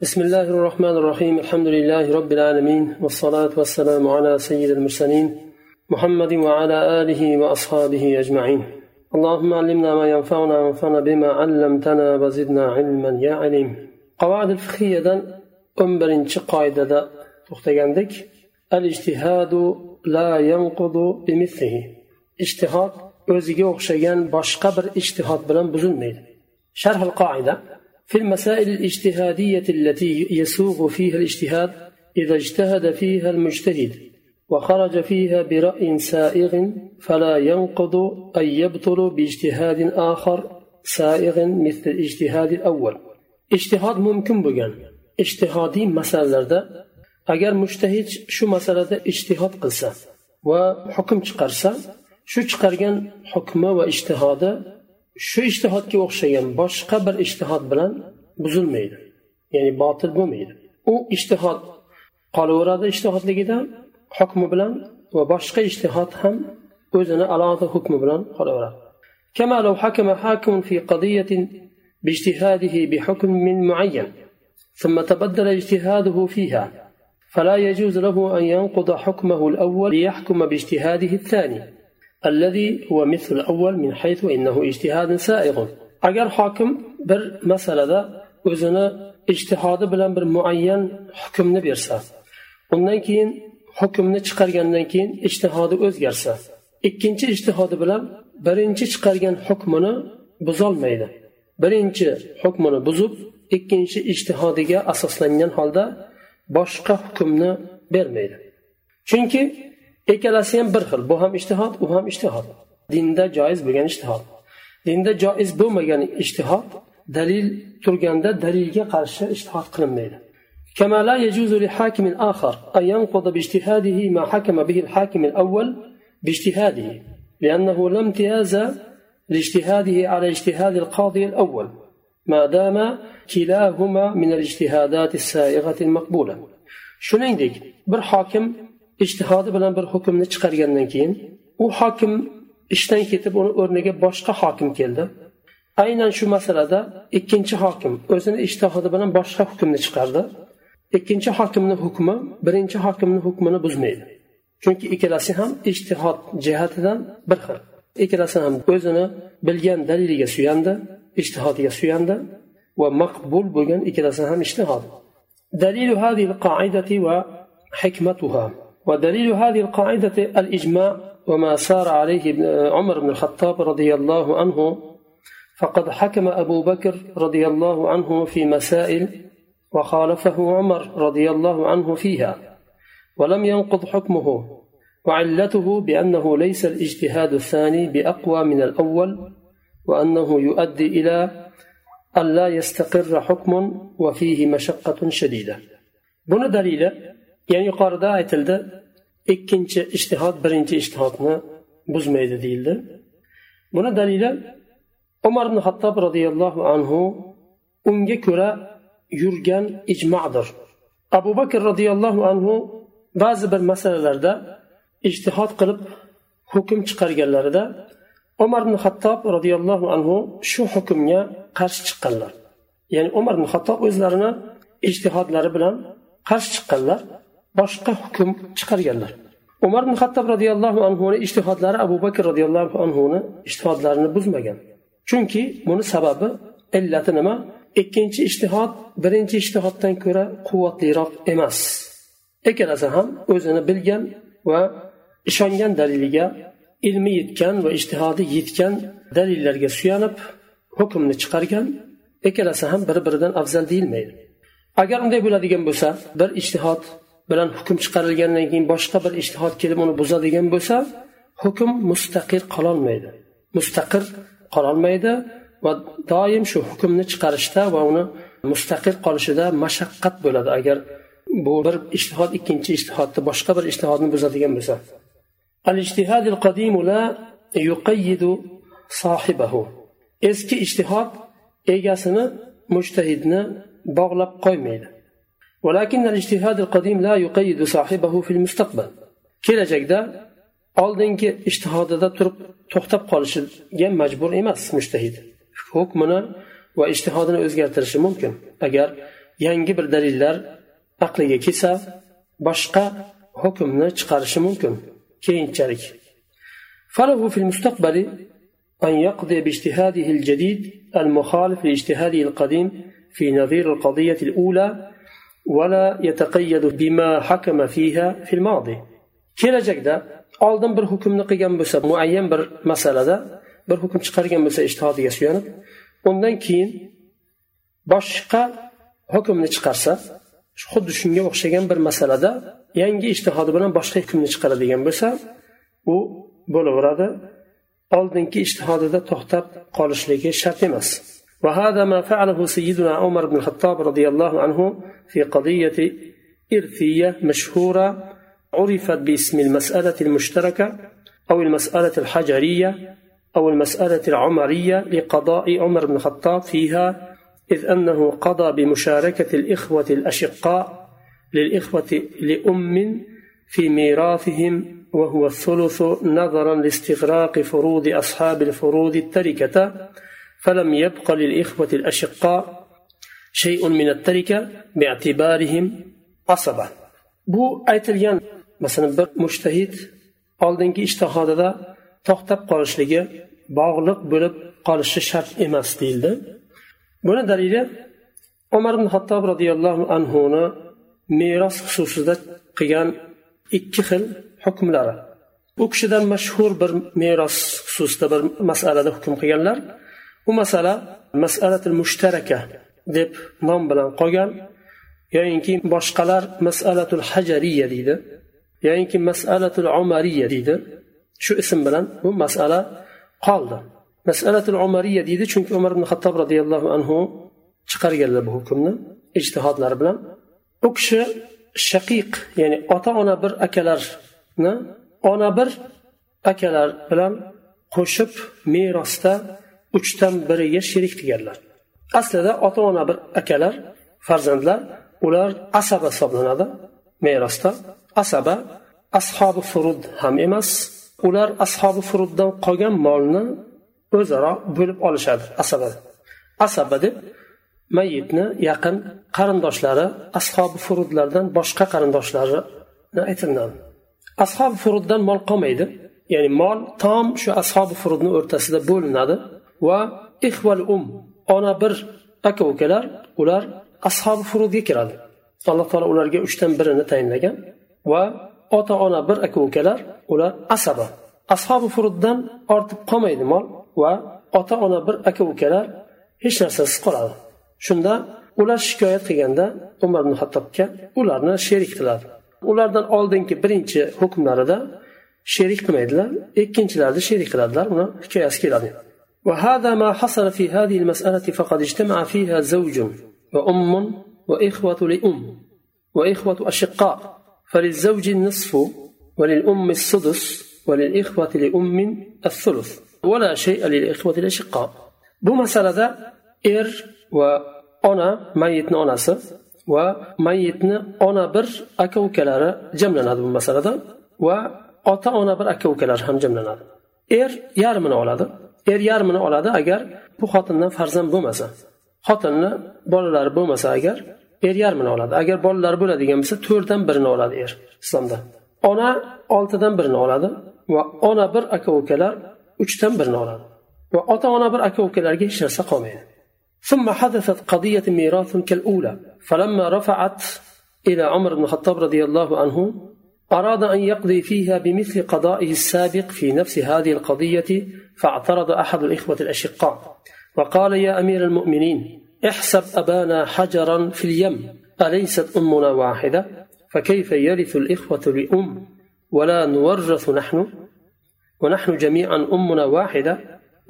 بسم الله الرحمن الرحيم الحمد لله رب العالمين والصلاة والسلام على سيد المرسلين محمد وعلى آله وأصحابه أجمعين اللهم علمنا ما ينفعنا وانفعنا بما علمتنا وزدنا علما يا عليم قواعد الفقهية أمبرنش قاعدة تختجندك الاجتهاد لا ينقض بمثله اجتهاد o'ziga o'xshagan boshqa bir ijtihod bilan buzilmaydi sharh qoida في المسائل الاجتهادية التي يسوغ فيها الاجتهاد إذا اجتهد فيها المجتهد وخرج فيها برأي سائغ فلا ينقض أن يبطل باجتهاد آخر سائغ مثل الاجتهاد الأول. اجتهاد ممكن بغن اجتهادي مسألة agar mushtahid shu masalada ijtihod qilsa va hukm chiqarsa shu va ishtihodi shu ishtihodga o'xshagan boshqa bir ishtihod bilan buzilmaydi ya'ni botil bo'lmaydi u ishtihod qolaveradi ishtihodligidan hukmi bilan va boshqa ishtihod ham o'zini alohida hukmi bilan qolaveradi كما لو حكم حاكم في قضية باجتهاده بحكم من معين ثم تبدل اجتهاده فيها فلا يجوز له أن ينقض حكمه الأول ليحكم باجتهاده الثاني الذي هو مثل الأول من حيث إنه اجتهاد سائغ أجر حاكم بر مسألة o'zini ijtihodi bilan bir muayyan hukmni bersa undan keyin hukmni chiqargandan keyin ijtihodi o'zgarsa ikkinchi ijtihodi bilan birinchi chiqargan hukmini buzolmaydi birinchi hukmini buzib ikkinchi ijtihodiga asoslangan holda boshqa hukmni bermaydi chunki ikkalasi ham bir xil bu ham ishtihod u ham ishtihod dinda joiz bo'lgan ishtihod dinda joiz bo'lmagan ishtihod dalil turganda dalilga qarshi ishtihod qilinmaydi كما لا يجوز لحاكم آخر أن ينقض باجتهاده ما حكم به الحاكم الأول باجتهاده لأنه لا امتياز لاجتهاده على اجتهاد القاضي الأول ما دام كلاهما من الاجتهادات السائغة المقبولة shuningdek bir hokim ijtihodi bilan bir hukmni chiqargandan keyin u hokim ishdan ketib uni o'rniga boshqa hokim keldi aynan shu masalada ikkinchi hokim o'zini ijtihodi bilan boshqa hukmni chiqardi ikkinchi hokimni hukmi birinchi hokimni hukmini buzmaydi chunki ikkalasi ham ijtihod jihatidan bir xil ikkalasi ham o'zini bilgan daliliga suyandi ijtihodiga suyandi va maqbul bo'lgan ikkalasi ham ijtihod دليل هذه القاعدة وحكمتها ودليل هذه القاعدة الإجماع وما سار عليه عمر بن الخطاب رضي الله عنه فقد حكم أبو بكر رضي الله عنه في مسائل وخالفه عمر رضي الله عنه فيها ولم ينقض حكمه وعلته بأنه ليس الاجتهاد الثاني بأقوى من الأول وأنه يؤدي إلى أن لا يستقر حكم وفيه مشقة شديدة. بنا دليل ya'ni yuqorida aytildi ikkinchi ishtihod birinchi ishtihodni buzmaydi deyildi. Buni dalili umar ibn hattob roziyallohu anhu unga ko'ra yurgan ijmodir abu bakr roziyallohu anhu ba'zi bir masalalarda ijtihod qilib hukm chiqarganlarida umar ibn hattob roziyallohu anhu shu hukmga qarshi chiqqanlar. Ya'ni umar ibn hattob o'zlarini ijtihodlari bilan qarshi chiqqanlar. Boshqa hukm chiqarganlar. Umar ibn hattob roziyallohu anhuni ijtihodlari abu bakr roziyallohu anhuni ijtihodlarini buzmagan. Chunki buni sababi illati nima? Ikkinchi ijtihod birinchi ijtihoddan ko'ra quvvatliroq emas. Ikkalasi ham o'zini bilgan va ishongan daliliga ilmi yetgan va ijtihodi yetgan dalillarga suyanib hukmni chiqargan. Ikkalasi ham bir biridan afzal deyilmaydi. Agar unday bo'ladigan bo'lsa bir ijtihod bilan hukm chiqarilgandan keyin boshqa bir ishtihod kelib uni buzadigan bo'lsa hukm mustaqil qololmaydi. Mustaqil qololmaydi va doim shu hukmni chiqarishda va uni mustaqil qolishida mashaqqat bo'ladi. Agar bu bir ishtihod ikkinchi ishtihodni boshqa bir ishtihodni buzadigan bo'lsa. Eski ishtihod egasini mushtahidni bog'lab qo'ymaydi. ولكن الاجتهاد القديم لا يقيد صاحبه في المستقبل kelajakda oldingi ijtihodida turib to'xtab qolishiga majbur emas mushtahid hukmini va ijtihodini o'zgartirishi mumkin agar yangi bir dalillar aqliga kelsa boshqa hukmni chiqarishi mumkin keyinchalik فله في المستقبل أن يقضي باجتهاده الجديد المخالف لاجتهاده القديم في نظير القضية الأولى ولا يتقيد بما حكم فيها في الماضي kelajakda oldin bir hukmni qilgan bo'lsa muayyan bir masalada bir hukm chiqargan bo'lsa ishtihodiga suyanib undan keyin boshqa hukmni chiqarsa xuddi shunga o'xshagan bir masalada yangi ishtihodi bilan boshqa hukmni chiqaradigan bo'lsa u bo'laveradi oldingi ishtihodida to'xtab qolishligi shart emas وهذا ما فعله سيدنا عمر بن الخطاب رضي الله عنه في قضية إرثية مشهورة عرفت باسم المسألة المشتركة أو المسألة الحجرية أو المسألة العمرية لقضاء عمر بن الخطاب فيها إذ أنه قضى بمشاركة الإخوة الأشقاء للإخوة لأم في ميراثهم وهو الثلث نظرا لاستغراق فروض أصحاب الفروض التركة. فلم يبق للإخوة الأشقاء شيء من التركة باعتبارهم عصبة bu aytilgan masalan bir mushtahid oldingi ishtihodida to'xtab qolishligi bog'liq bo'lib qolishi shart emas deyildi buni dalili umar ibn hattob roziyallohu anhuni meros xususida qilgan ikki xil hukmlari u kishidan mashhur bir meros xususida bir masalada hukm qilganlar bu masala masalatil mushtaraka deb nom bilan qolgan. Yoyinki boshqalar masalatul hajariya deydi. Yoyinki masalatul umariya deydi. Shu ism bilan bu masala qoldi. Masalatul umariya deydi chunki umar ibn hattob roziyallohu anhu chiqarganlar bu hukmni ijtihodlari bilan. U kishi shaqiq ya'ni ota ona bir akalarni ona bir akalar bilan qo'shib merosda uchdan biriga sherik qilganlar aslida ota ona bir akalar farzandlar ular asaba hisoblanadi. Merosda asaba ashobi furud ham emas ular ashobi furuddan qolgan molni o'zaro bo'lib olishadi asaba asaba deb mayitni yaqin qarindoshlari ashobi furudlardan boshqa qarindoshlarini aytilinadi ashobi furuddan mol qolmaydi ya'ni mol tom shu ashobi furudni o'rtasida bo'linadi. Va ihval um ona bir aka ukalar ular ashobi furudga kiradi. Alloh taolo ularga uchdan birini tayinlagan va ota ona bir aka ukalar ular asaba. Ashobi furuddan ortib qolmaydi mol va ota ona bir aka ukalar hech narsasiz qoladi. Shunda ular shikoyat qilganda umar ibn hattobga ularni sherik qiladi. Ulardan oldingi birinchi hukmlarida sherik qilmaydilar ikkinchilarida sherik qiladilar uni hikoyasi keladi. وهذا ما حصل في هذه المسألة فقد اجتمع فيها زوج وأم وإخوة لأم وإخوة أشقاء فللزوج النصف وللأم السدس وللإخوة لأم الثلث ولا شيء للإخوة الأشقاء. بمسألة إر وأنا ميت أناس وميت أنا بر أكو كلارا جملا هذا بمسألة وأتا أنا بر أكو كلارا هم جملا هذا إر يارمنا أولاده agar bu xotindan farzand bo'lmasa xotinni bolalari bo'lmasa agar er yarmini oladi agar bolalari bo'ladigan bo'lsa to'rtdan birini oladi er islomda ona oltidan birini oladi va ona bir aka ukalar uchdan birini oladi va ota ona bir aka ukalarga hech narsa qolmaydi ثم حدثت قضية ميراث كالأولى فلما رفعت إلى عمر بن الخطاب رضي الله عنه أراد أن يقضي فيها بمثل قضائه السابق في نفس هذه القضية فاعترض أحد الإخوة الأشقاء وقال يا أمير المؤمنين احسب أبانا حجرا في اليم أليست أمنا واحدة؟ فكيف يرث الإخوة لأم ولا نورث نحن؟ ونحن جميعا أمنا واحدة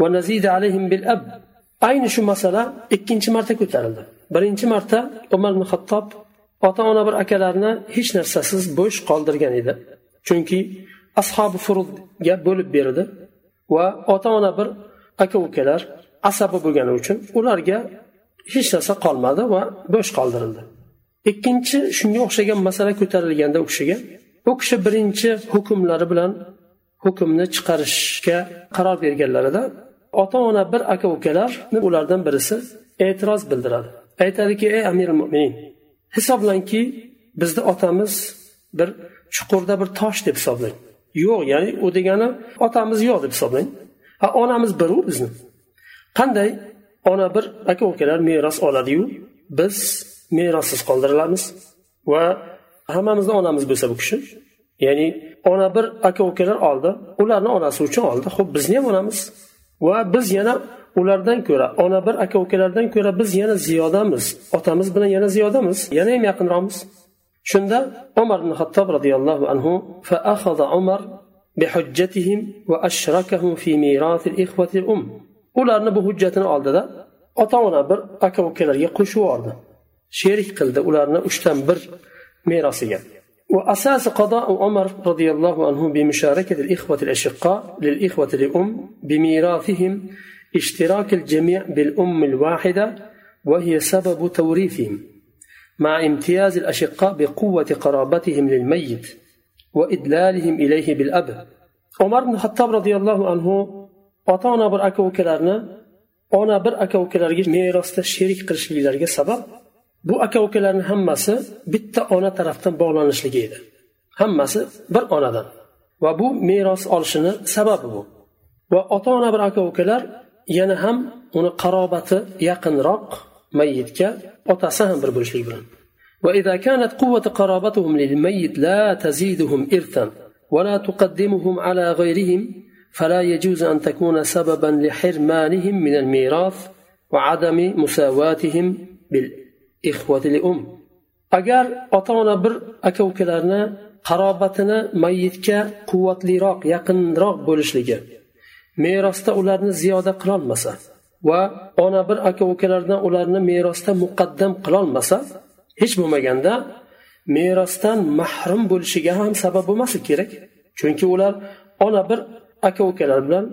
ونزيد عليهم بالأب. أين شو مسألة ikkinchi marta ko'tarildi birinchi marta umar ibn hattob ota ona bir akalarni hech narsasiz bo'sh qoldirgan edi. Chunki ashobi furudga bo'lib berdi va ota ona bir aka ukalar asabi bo'lgani uchun ularga hech narsa qolmadi va bo'sh qoldirildi. Ikkinchi shunga o'xshagan masala ko'tarilganda u kishiga u kishi birinchi hukmlari bilan hukmni chiqarishga qaror berganlarida ota ona bir aka ukalar ulardan birisi e'tiroz bildiradi. Aytadiki ey amir mo'minin hisoblangki bizni otamiz bir chuqurda bir tosh deb hisoblang. Yo'q ya'ni u degani otamiz yo'q deb hisoblang. Ha onamiz biru bizni. Qanday? Ona bir aka ukalar meros oladiyu. Biz merossiz qoldirilamiz va hammamizni onamiz bo'lsa bu kishi. Ya'ni ona bir aka ukalar oldi ularni onasi uchun oldi. Ho'p bizni ham onamiz va biz yana ulardan ko'ra ona bir aka ukalardan ko'ra biz yana ziyodamiz otamiz bilan yana ziyodamiz yana ham yaqinroqmiz shunda umar ibn hattob roziyallohu anhu فأخذ عمر بحجتهم وأشركهم في ميراث الإخوة الأم ularni bu hujjatini oldida ota ona bir aka ukalarga qo'shib yubordi sherik qildi ularni uchdan bir merosiga وأساس قضاء عمر رضي الله عنه بمشاركة الإخوة الأشقاء للإخوة الأم بميراثهم اشتراك الجميع بالأم الواحدة وهي سبب توريثهم مع امتياز الأشقاء بقوة قرابتهم للميت وإدلالهم إليه بالأب عمر بن الخطاب رضي الله عنه ota ona bir aka ukalarni ona bir aka ukalarga merosda sherik qilishliklariga sabab bu aka ukalarni hammasi bitta ona tarafdan bog'lanishligi edi hammasi bir onadan va bu meros olishini sababi bu va ota ona bir aka ukalar yana ham uni qarobati yaqinroq mayyitga otasi ham bir bo'lishlik bilan وإذا كانت قوة قرابتهم للميت لا تزيدهم إرثا ولا تقدمهم على غيرهم فلا يجوز أن تكون سببا لحرمانهم من الميراث وعدم مساواتهم بالإخوة لأم agar ota ona bir aka ukalarni qarobatini mayyitga quvvatliroq yaqinroq bo'lishligi merosda ularni ziyoda qilolmasa va ona bir aka ukalardan ularni merosda muqaddam qilolmasa hech bo'lmaganda merosdan mahrum bo'lishiga ham sabab bo'lmasligi kerak chunki ular ona bir aka ukalar bilan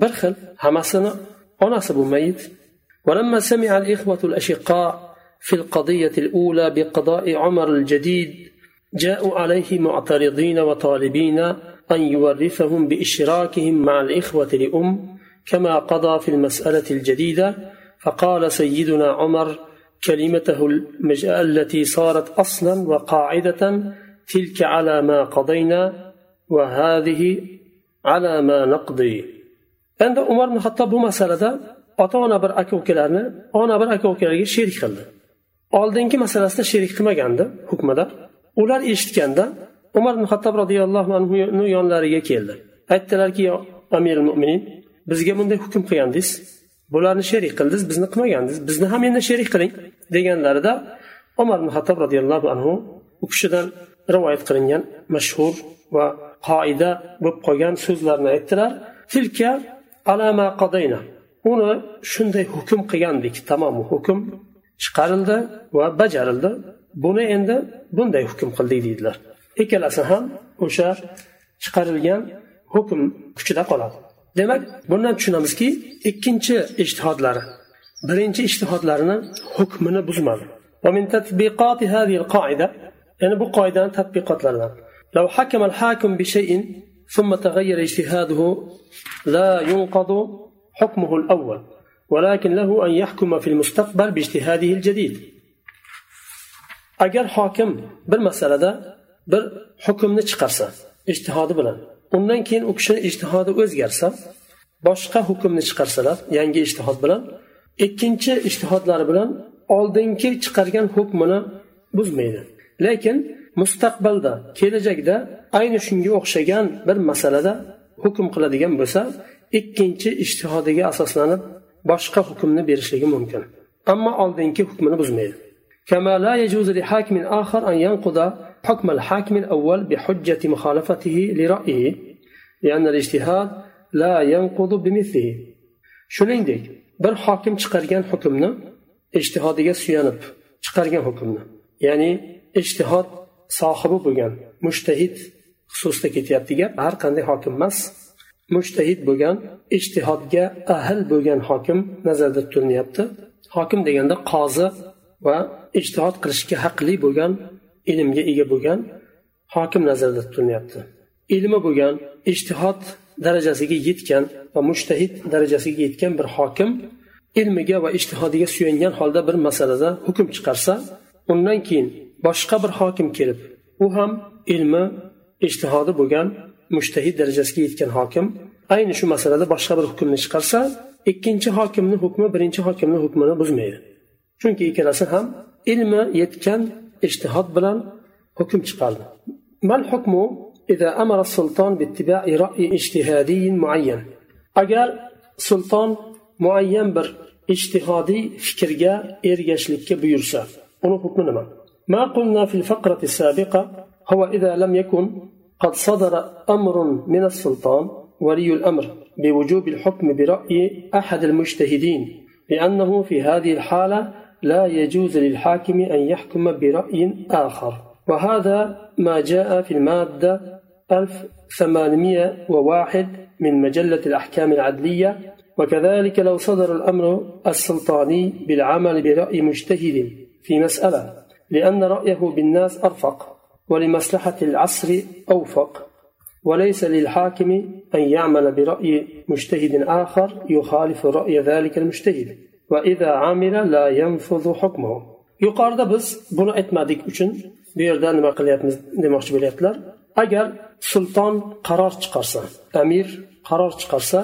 bir xil hammasini onasi bu mayit ولما سمع الإخوة الأشقاء في القضية الأولى بقضاء عمر الجديد جاءوا عليه معترضين وطالبين أن يورثهم بإشراكهم مع الإخوة لأم كما قضى في المسألة الجديدة فقال سيدنا عمر كلمته التي صارت أصلا وقاعدة تلك على ما قضينا وهذه على ما نقضي endi umar ibn hattob bu masalada ota ona bir aka ukalarni ona bir aka ukalarga sherik qildi oldingi masalasida sherik qilmagandi hukmida ular eshitganda umar ibn hattob roziyallohu anhuni yonlariga keldi. Aytdilarki amir mo'minin bizga bunday hukm qilgandingiz bularni sherik qildingiz bizni qilmagandingiz bizni ham endi sherik qiling deganlarida umar ibn hattob roziyallohu anhu u kishidan rivoyat qilingan mashhur va qoida bo'lib qolgan so'zlarni aytdilar. Tilka alama qadayna uni shunday hukm qilgandik tamom hukm chiqarildi va bajarildi. Buni endi bunday hukm qildik deydilar. ikkalasi ham o'sha chiqarilgan hukm kuchida qoladi demak bundan tushunamizki ikkinchi ishtihodlari birinchi ishtihodlarini hukmini buzmadi ya'ni bu qoidani tadbiqotlaridan لو حكم الحاكم بشيء ثم تغير اجتهاده لا ينقض حكمه الأول ولكن له أن يحكم في المستقبل باجتهاده الجديد agar hokim bir masalada bir hukmni chiqarsa ijtihodi bilan undan keyin u kishini ijtihodi o'zgarsa boshqa hukmni chiqarsalar yangi ijtihod bilan ikkinchi ijtihodlari bilan oldingi chiqargan hukmini buzmaydi lekin mustaqbalda kelajakda ayni shunga o'xshagan bir masalada hukm qiladigan bo'lsa ikkinchi ijtihodiga asoslanib boshqa hukmni berishligi mumkin ammo oldingi hukmini buzmaydi كما لا يجوز لحاكم آخر أن ينقض حكم الحاكم الأول بحجة مخالفته لرأيه لأن الاجتهاد لا ينقض بمثله shuningdek bir hokim chiqargan hukmni ijtihodiga suyanib chiqargan hukmni ya'ni ijtihod sohibi bo'lgan mushtahid xususida ketyapti gap har qanday hokim emas mushtahid bo'lgan ijtihodga ahl bo'lgan hokim nazarda tutilyapti hokim deganda qozi va ijtihod qilishga haqli bo'lgan ilmga ega bo'lgan hokim nazarda tutilyapti. Ilmi bo'lgan ijtihod darajasiga yetgan va mushtahid darajasiga yetgan bir hokim ilmiga va ishtihodiga suyangan holda bir masalada hukm chiqarsa undan keyin boshqa bir hokim kelib u ham ilmi ishtihodi bo'lgan mushtahid darajasiga yetgan hokim ayni shu masalada boshqa bir hukmni chiqarsa ikkinchi hokimni hukmi birinchi hokimni hukmini buzmaydi. Chunki ikkalasi ham ilmi yetgan ishtihod bilan hukm chiqardi mal hukmu إذا أمر السلطان باتباع رأي اجتهادي معين؟ agar sulton muayyan bir ijtihodiy fikrga ergashishlikka buyursa uni hukmi ما قلنا في الفقرة السابقة هو إذا لم يكن قد صدر أمر من السلطان ولي الأمر بوجوب الحكم برأي أحد المجتهدين لأنه في هذه الحالة لا يجوز للحاكم أن يحكم برأي آخر. وهذا ما جاء في المادة 1801 من مجلة الأحكام العدلية. وكذلك لو صدر الأمر السلطاني بالعمل برأي مجتهد في مسألة لأن رأيه بالناس أرفق ولمصلحة العصر أوفق. وليس للحاكم أن يعمل برأي مجتهد آخر يخالف رأي ذلك المجتهد. yuqorida biz buni aytmadik uchun bu yerda nima qilyapmiz demoqchi bo'lyaptilar. Agar sulton qaror chiqarsa amir qaror chiqarsa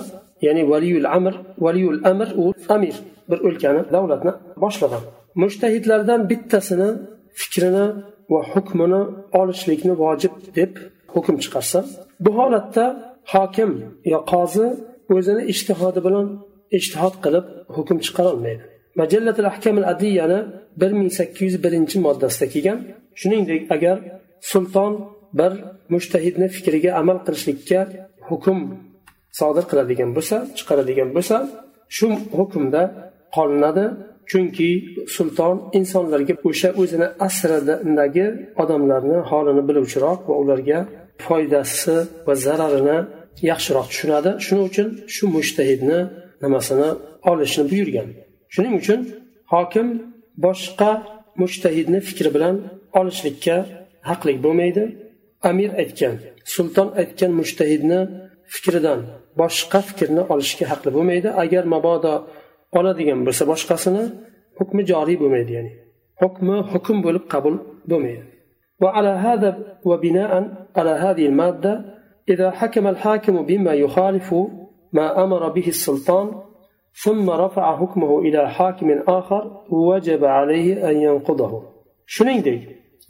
ya'ni valiyul amr valiyul amr u amir bir o'lkani davlatni boshlig'i mushtahidlardan bittasini fikrini va hukmini olishlikni vojib deb hukm chiqarsa bu holatda hokim yo qozi o'zini ishtihodi bilan ijtihod qilib hukm chiqarolmaydi majallatul ahkam al adliyani bir ming sakkiz yuz birinchi moddasida kelgan. Shuningdek agar sulton bir mushtahidni fikriga amal qilishlikka hukm sodir qiladigan bo'lsa chiqaradigan bo'lsa shu hukmda qolinadi. Chunki sulton insonlarga o'sha o'zini asridagi odamlarni holini biluvchiroq va ularga foydasi va zararini yaxshiroq tushunadi. Shuning uchun shu mushtahidni nimasini olishni buyurgan shuning uchun hokim boshqa mushtahidni fikri bilan olishlikka haqli bo'lmaydi amir aytgan sulton aytgan mushtahidni fikridan boshqa fikrni olishga haqli bo'lmaydi agar mabodo oladigan bo'lsa boshqasini hukmi joriy bo'lmaydi ya'ni hukmi hukm bo'lib qabul bo'lmaydi وعلى هذا وبناء على هذه المادة إذا حكم الحاكم بما يخالف ما أمر به السلطان ثم رفع حكمه إلى حاكم آخر وجب عليه أن ينقضه shuningdek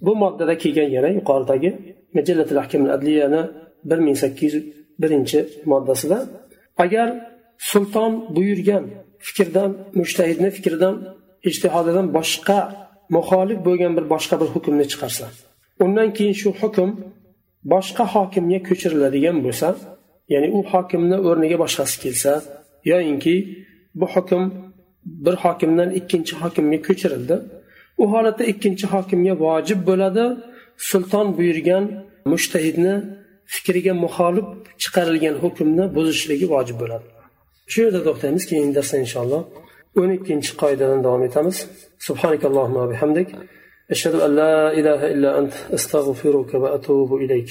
bu moddada kelgan yana yuqoridagi majallatul ahkam adliyani bir ming sakkiz yuz birinchi moddasida agar sulton buyurgan fikrdan mushtahidni fikridan ijtihodidan boshqa muxolif bo'lgan bir boshqa bir hukmni chiqarsa undan keyin shu hukm boshqa hokimga ko'chiriladigan bo'lsa ya'ni u hokimni o'rniga boshqasi kelsa yoyinki bu hukm bir hokimdan ikkinchi hokimga ko'chirildi. U holatda ikkinchi hokimga vojib bo'ladi. Sulton buyurgan mushtahidni fikriga muxolif chiqarilgan hukmni buzishligi vojib bo'ladi. Shu yerda to'xtaymiz keyingi darsda inshaalloh o'n ikkinchi qoidadan davom etamiz. Bihamdik. Ashhadu an la ilaha illa ant astag'firuka va atubu ilayk.